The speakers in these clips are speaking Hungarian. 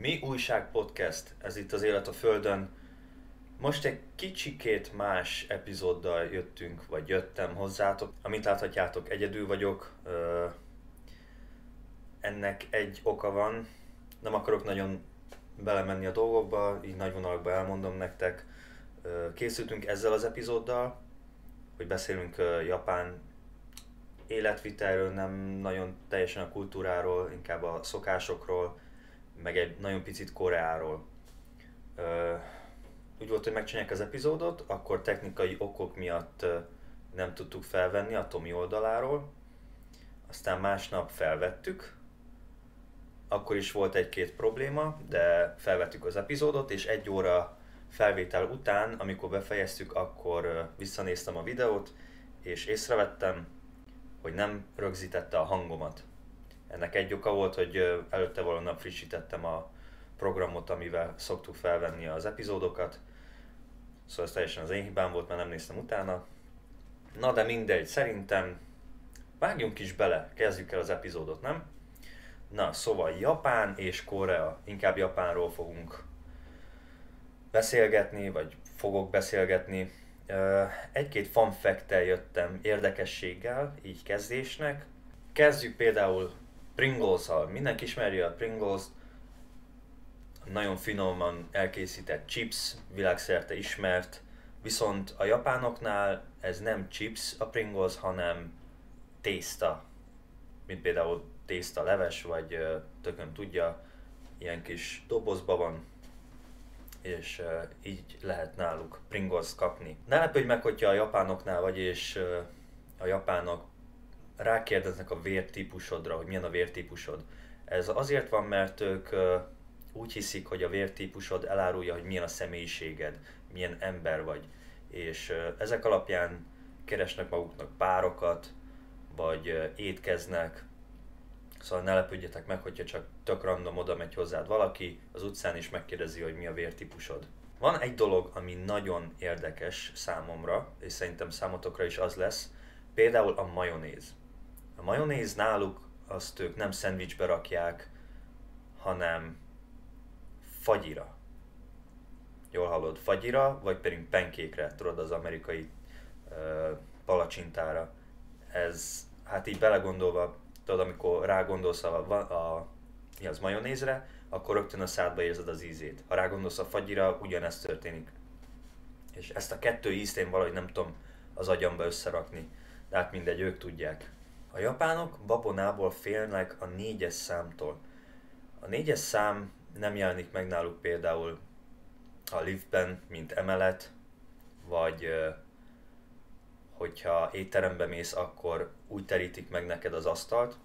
Mi Újság Podcast, ez itt az Élet a Földön. Most egy kicsikét más epizóddal jöttünk, vagy jöttem hozzátok. Amint láthatjátok, egyedül vagyok. Ennek egy oka van. Nem akarok nagyon belemenni a dolgokba, így nagy vonalakba elmondom nektek. Készültünk ezzel az epizóddal, hogy beszélünk Japán életvitelről, nem nagyon teljesen a kultúráról, inkább a szokásokról, meg egy nagyon picit Koreáról. Úgy volt, hogy megcsinálják az epizódot, akkor technikai okok miatt nem tudtuk felvenni a Tomi oldaláról, aztán másnap felvettük, akkor is volt egy-két probléma, de felvettük az epizódot, és egy óra felvétel után, amikor befejeztük, akkor visszanéztem a videót, és észrevettem, hogy nem rögzítette a hangomat. Ennek egy oka volt, hogy előtte való nap frissítettem a programot, amivel szoktuk felvenni az epizódokat. Szóval ez teljesen az én hibám volt, mert nem néztem utána. Na de mindegy, szerintem vágjunk is bele, kezdjük el az epizódot, nem? Na, szóval Japán és Korea, inkább Japánról fogunk beszélgetni, vagy fogok beszélgetni. Egy-két fact jöttem érdekességgel, így kezdésnek. Kezdjük például Pringles-szal. Mindenki ismeri a Pringles, nagyon finoman elkészített chips, világszerte ismert, viszont a japánoknál ez nem chips a Pringles, hanem tészta, mint például tészta leves, vagy tökön tudja, ilyen kis dobozban van, és így lehet náluk Pringles kapni. Ne lepődj meg, hogyha a japánoknál vagy, és a japánok rákérdeznek a vértípusodra, hogy milyen a vértípusod. Ez azért van, mert ők úgy hiszik, hogy a vértípusod elárulja, hogy milyen a személyiséged, milyen ember vagy. És ezek alapján keresnek maguknak párokat, vagy étkeznek, Szóval ne lepődjetek meg, hogyha csak tök random oda megy hozzád valaki az utcán és megkérdezi, hogy mi a vértípusod. Van egy dolog, ami nagyon érdekes számomra, és szerintem számotokra is az lesz, például a majonéz. A majonéz náluk azt ők nem szendvicsbe rakják, hanem fagyira. Jól hallod, fagyira, vagy pedig penkékre, tudod, az amerikai uh, palacsintára. Ez, hát így belegondolva, tudod, amikor rágondolsz a, a, mi az majonézre, akkor rögtön a szádba érzed az ízét. Ha rágondolsz a fagyira, ugyanezt történik. És ezt a kettő ízt én valahogy nem tudom az agyamba összerakni. De hát mindegy, ők tudják. A japánok babonából félnek a négyes számtól. A négyes szám nem jelenik meg náluk például a liftben, mint emelet, vagy hogyha étterembe mész, akkor úgy terítik meg neked az asztalt,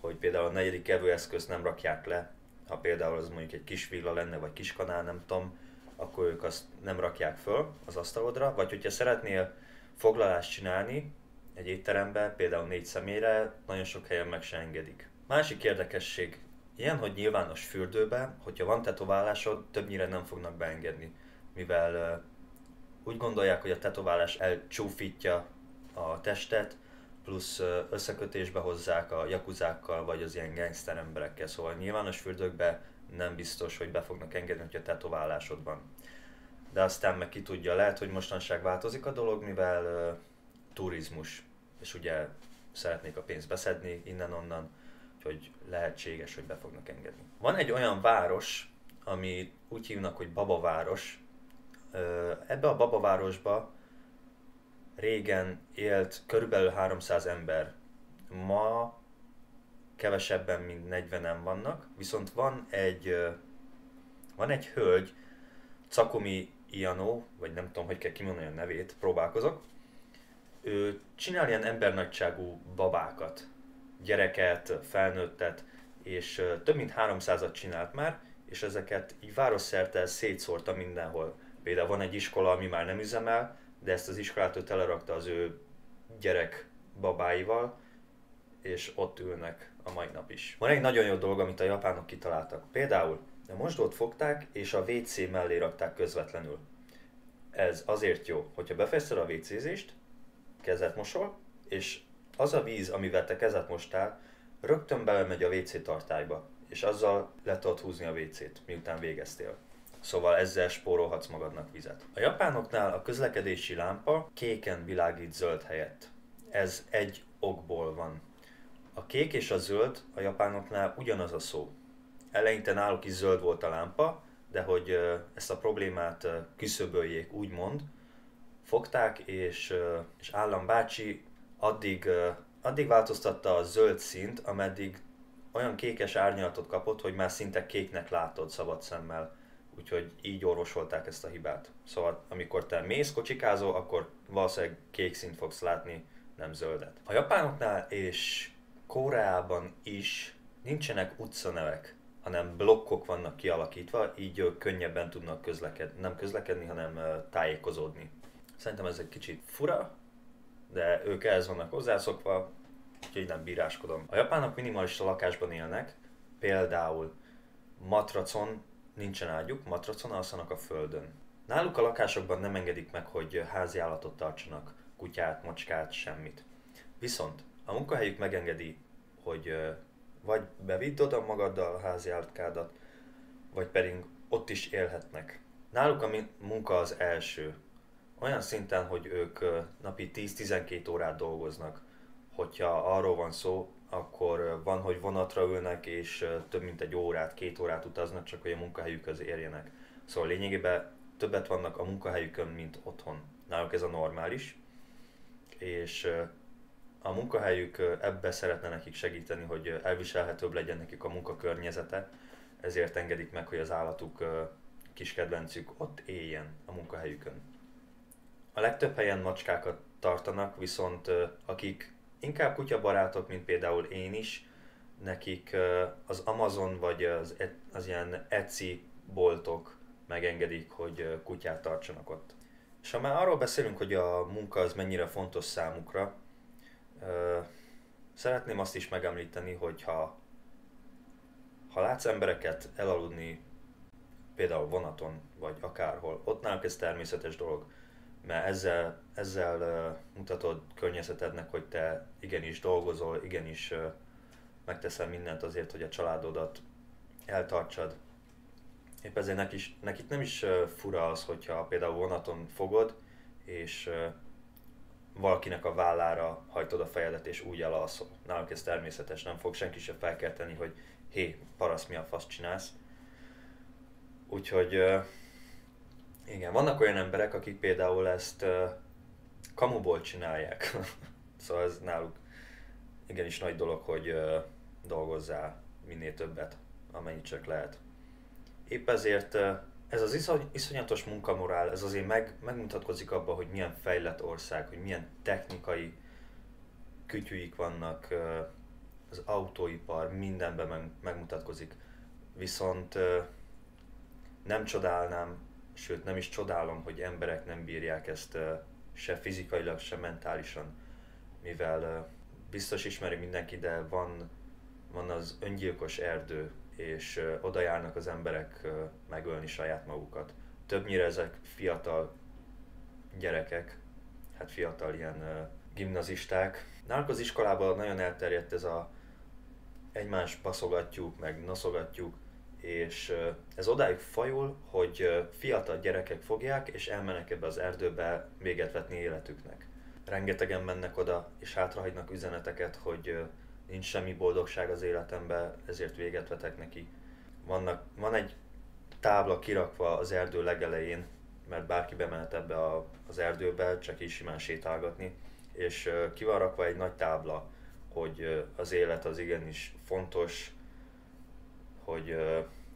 hogy például a negyedik evőeszközt nem rakják le, ha például az mondjuk egy kis villa lenne, vagy kis kanál, nem tudom, akkor ők azt nem rakják föl az asztalodra, vagy hogyha szeretnél foglalást csinálni egy étterembe, például négy személyre, nagyon sok helyen meg se engedik. Másik érdekesség, ilyen, hogy nyilvános fürdőbe, hogyha van tetoválásod, többnyire nem fognak beengedni, mivel úgy gondolják, hogy a tetoválás elcsúfítja a testet, plusz összekötésbe hozzák a jakuzákkal, vagy az ilyen gangster emberekkel, szóval nyilvános fürdőkbe nem biztos, hogy be fognak engedni, hogyha tetoválásod van. De aztán meg ki tudja, lehet, hogy mostanság változik a dolog, mivel uh, turizmus, és ugye szeretnék a pénzt beszedni innen-onnan, úgyhogy lehetséges, hogy be fognak engedni. Van egy olyan város, ami úgy hívnak, hogy Baba város. Ebbe a Baba városba régen élt körülbelül 300 ember. Ma kevesebben, mint 40-en vannak, viszont van egy, van egy hölgy, Cakomi Iano, vagy nem tudom, hogy kell kimondani a nevét, próbálkozok. Csinál ilyen embernagyságú babákat, gyereket, felnőttet, és több mint 300-at csinált már, és ezeket így városszerte szétszórta mindenhol. Például van egy iskola, ami már nem üzemel, de ezt az iskolát ő telerakta az ő gyerek babáival, és ott ülnek a mai nap is. Van egy nagyon jó dolog, amit a japánok kitaláltak. Például a mosdót fogták, és a WC mellé rakták közvetlenül. Ez azért jó, hogyha befejezted a WC-zést, kezet mosol, és az a víz, amivel te kezet mostál, rögtön belemegy a WC tartályba, és azzal le tudod húzni a WC-t, miután végeztél. Szóval ezzel spórolhatsz magadnak vizet. A japánoknál a közlekedési lámpa kéken világít zöld helyett. Ez egy okból van. A kék és a zöld a japánoknál ugyanaz a szó. Eleinte náluk is zöld volt a lámpa, de hogy ezt a problémát küszöböljék, úgymond, fogták, és, és Állam bácsi addig, addig változtatta a zöld szint, ameddig olyan kékes árnyalatot kapott, hogy már szinte kéknek látod szabad szemmel. Úgyhogy így orvosolták ezt a hibát. Szóval amikor te mész, kocsikázol, akkor valószínűleg kék szint fogsz látni, nem zöldet. A japánoknál és Koreában is nincsenek utcanevek, hanem blokkok vannak kialakítva, így könnyebben tudnak közlekedni, nem közlekedni, hanem tájékozódni. Szerintem ez egy kicsit fura, de ők ehhez vannak hozzászokva, úgyhogy nem bíráskodom. A japánok minimalista lakásban élnek, például matracon nincsen ágyuk, matracon alszanak a földön. Náluk a lakásokban nem engedik meg, hogy házi állatot tartsanak, kutyát, macskát, semmit. Viszont a munkahelyük megengedi, hogy vagy bevidd oda magaddal a házi állatkádat, vagy pedig ott is élhetnek. Náluk a munka az első. Olyan szinten, hogy ők napi 10-12 órát dolgoznak. Hogyha arról van szó, akkor van, hogy vonatra ülnek, és több mint egy órát, két órát utaznak, csak hogy a munkahelyükhöz érjenek. Szóval lényegében többet vannak a munkahelyükön, mint otthon. Náluk ez a normális, és a munkahelyük ebbe szeretne nekik segíteni, hogy elviselhetőbb legyen nekik a munkakörnyezete, ezért engedik meg, hogy az állatuk kis kedvencük ott éljen a munkahelyükön. A legtöbb helyen macskákat tartanak, viszont akik inkább kutyabarátok, mint például én is, nekik az Amazon vagy az, e, az ilyen Etsy boltok megengedik, hogy kutyát tartsanak ott. És ha már arról beszélünk, hogy a munka az mennyire fontos számukra, szeretném azt is megemlíteni, hogy ha, ha látsz embereket elaludni például vonaton, vagy akárhol, ott náluk ez természetes dolog, mert ezzel, ezzel mutatod környezetednek, hogy te igenis dolgozol, igenis megteszel mindent azért, hogy a családodat eltartsad. Épp ezért nekik, nekik nem is fura az, hogyha például vonaton fogod, és valakinek a vállára hajtod a fejedet és úgy elalszol. Náluk ez természetes, nem fog senki sem felkelteni, hogy hé, parasz, mi a fasz csinálsz. Úgyhogy igen, vannak olyan emberek, akik például ezt kamuból csinálják. szóval ez náluk igenis nagy dolog, hogy dolgozzál minél többet, amennyit csak lehet. Épp ezért ez az iszony, iszonyatos munkamorál, ez azért meg, megmutatkozik abban, hogy milyen fejlett ország, hogy milyen technikai kütyűik vannak, az autóipar mindenben meg, megmutatkozik. Viszont nem csodálnám, sőt nem is csodálom, hogy emberek nem bírják ezt se fizikailag, se mentálisan, mivel biztos ismeri mindenki, de van, van az öngyilkos erdő, és oda járnak az emberek megölni saját magukat. Többnyire ezek fiatal gyerekek, hát fiatal ilyen gimnazisták. Náluk az iskolában nagyon elterjedt ez a egymás baszogatjuk, meg noszogatjuk, és ez odáig fajul, hogy fiatal gyerekek fogják, és elmennek ebbe az erdőbe véget vetni életüknek. Rengetegen mennek oda, és hátrahagynak üzeneteket, hogy nincs semmi boldogság az életemben, ezért véget vetek neki. Vannak, van egy tábla kirakva az erdő legelején, mert bárki bemehet ebbe a, az erdőbe, csak is simán sétálgatni, és ki van rakva egy nagy tábla, hogy az élet az igenis fontos, hogy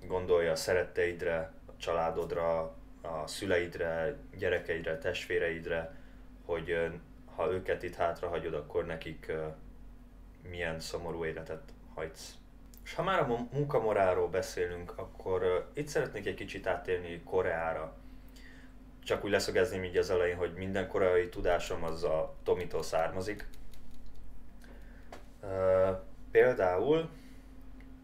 gondolja a szeretteidre, a családodra, a szüleidre, gyerekeidre, testvéreidre, hogy ha őket itt hátra hagyod, akkor nekik milyen szomorú életet hagysz. És ha már a munkamoráról beszélünk, akkor itt szeretnék egy kicsit áttérni Koreára. Csak úgy leszögezném így az elején, hogy minden koreai tudásom az a Tomitól származik. Például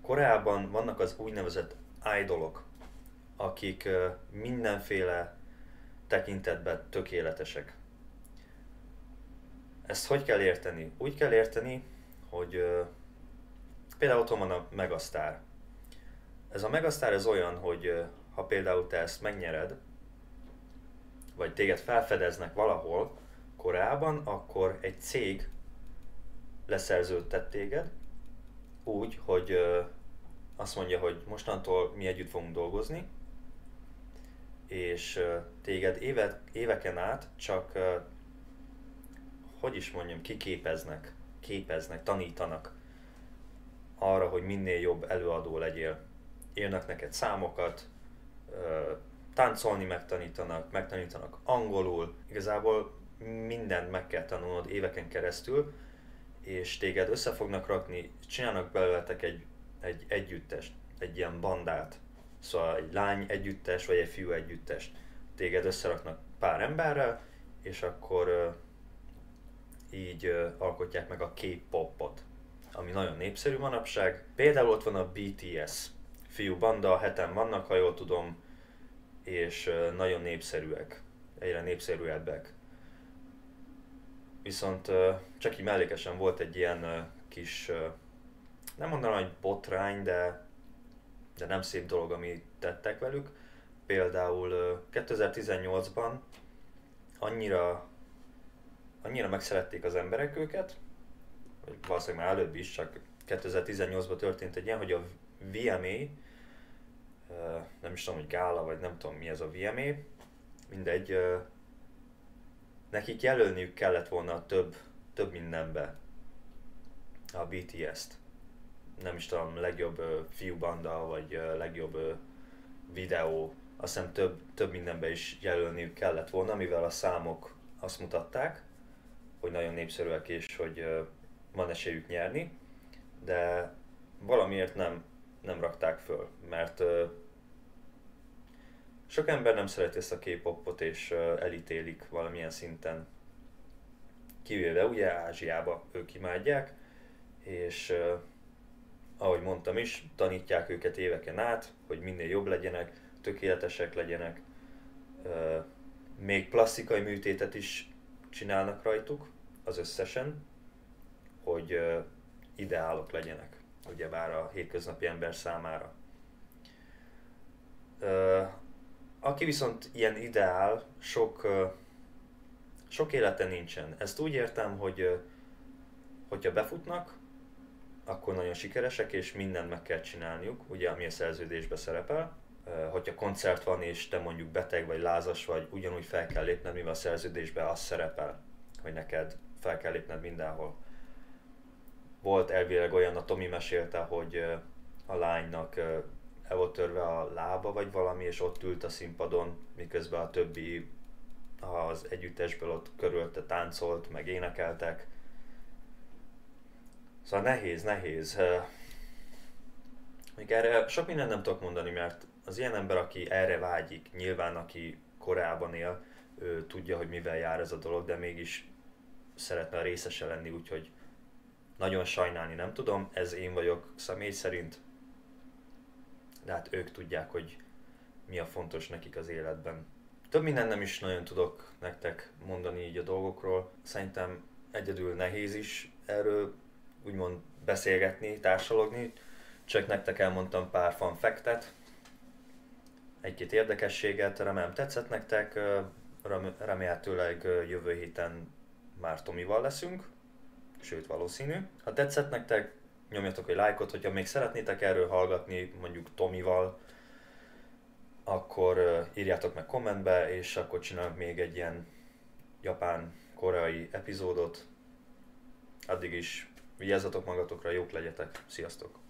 Koreában vannak az úgynevezett idolok, akik mindenféle tekintetben tökéletesek. Ezt hogy kell érteni? Úgy kell érteni, hogy például otthon van a Megasztár. Ez a Megasztár ez olyan, hogy ha például te ezt megnyered, vagy téged felfedeznek valahol korábban, akkor egy cég leszerződtet téged, úgy, hogy azt mondja, hogy mostantól mi együtt fogunk dolgozni, és téged éve, éveken át csak, hogy is mondjam, kiképeznek, képeznek, tanítanak arra, hogy minél jobb előadó legyél. Írnak neked számokat, táncolni megtanítanak, megtanítanak angolul, igazából mindent meg kell tanulnod éveken keresztül, és téged össze fognak rakni, csinálnak belőletek egy, egy együttest, egy ilyen bandát, szóval egy lány együttes, vagy egy fiú együttes. Téged összeraknak pár emberrel, és akkor uh, így uh, alkotják meg a K-popot, ami nagyon népszerű manapság. Például ott van a BTS, fiú banda, heten vannak, ha jól tudom, és uh, nagyon népszerűek, egyre népszerűebbek. Viszont csak így mellékesen volt egy ilyen kis, nem mondanám, hogy botrány, de, de nem szép dolog, amit tettek velük. Például 2018-ban annyira, annyira megszerették az emberek őket, vagy valószínűleg már előbb is, csak 2018-ban történt egy ilyen, hogy a VMA, nem is tudom, hogy gála, vagy nem tudom mi ez a VMA, mindegy, nekik jelölniük kellett volna több, több mindenbe a BTS-t. Nem is tudom, legjobb uh, fiúbanda, vagy uh, legjobb uh, videó. Azt hiszem több, több mindenbe is jelölniük kellett volna, mivel a számok azt mutatták, hogy nagyon népszerűek és hogy uh, van esélyük nyerni, de valamiért nem, nem rakták föl, mert uh, sok ember nem szereti ezt a K-popot és elítélik valamilyen szinten. Kivéve ugye Ázsiába ők imádják, és ahogy mondtam is, tanítják őket éveken át, hogy minél jobb legyenek, tökéletesek legyenek. Még plastikai műtétet is csinálnak rajtuk, az összesen, hogy ideálok legyenek, ugyebár a hétköznapi ember számára aki viszont ilyen ideál, sok, sok élete nincsen. Ezt úgy értem, hogy hogyha befutnak, akkor nagyon sikeresek, és mindent meg kell csinálniuk, ugye, ami a szerződésbe szerepel. Hogyha koncert van, és te mondjuk beteg vagy lázas vagy, ugyanúgy fel kell lépned, mivel a szerződésben az szerepel, hogy neked fel kell lépned mindenhol. Volt elvileg olyan, a Tomi mesélte, hogy a lánynak el volt törve a lába vagy valami, és ott ült a színpadon, miközben a többi az együttesből ott körülte táncolt, meg énekeltek. Szóval nehéz, nehéz. Még erre sok mindent nem tudok mondani, mert az ilyen ember, aki erre vágyik, nyilván aki korábban él, ő tudja, hogy mivel jár ez a dolog, de mégis szeretne részese lenni, úgyhogy nagyon sajnálni nem tudom, ez én vagyok személy szerint, de hát ők tudják, hogy mi a fontos nekik az életben. Több minden nem is nagyon tudok nektek mondani így a dolgokról. Szerintem egyedül nehéz is erről úgymond beszélgetni, társalogni. Csak nektek elmondtam pár fun factet, egy-két érdekességet, remélem tetszett nektek, remélhetőleg jövő héten már Tomival leszünk, sőt valószínű. Ha tetszett nektek, nyomjatok egy lájkot, hogyha még szeretnétek erről hallgatni, mondjuk Tomival, akkor írjátok meg kommentbe, és akkor csinálunk még egy ilyen japán-koreai epizódot. Addig is vigyázzatok magatokra, jók legyetek, sziasztok!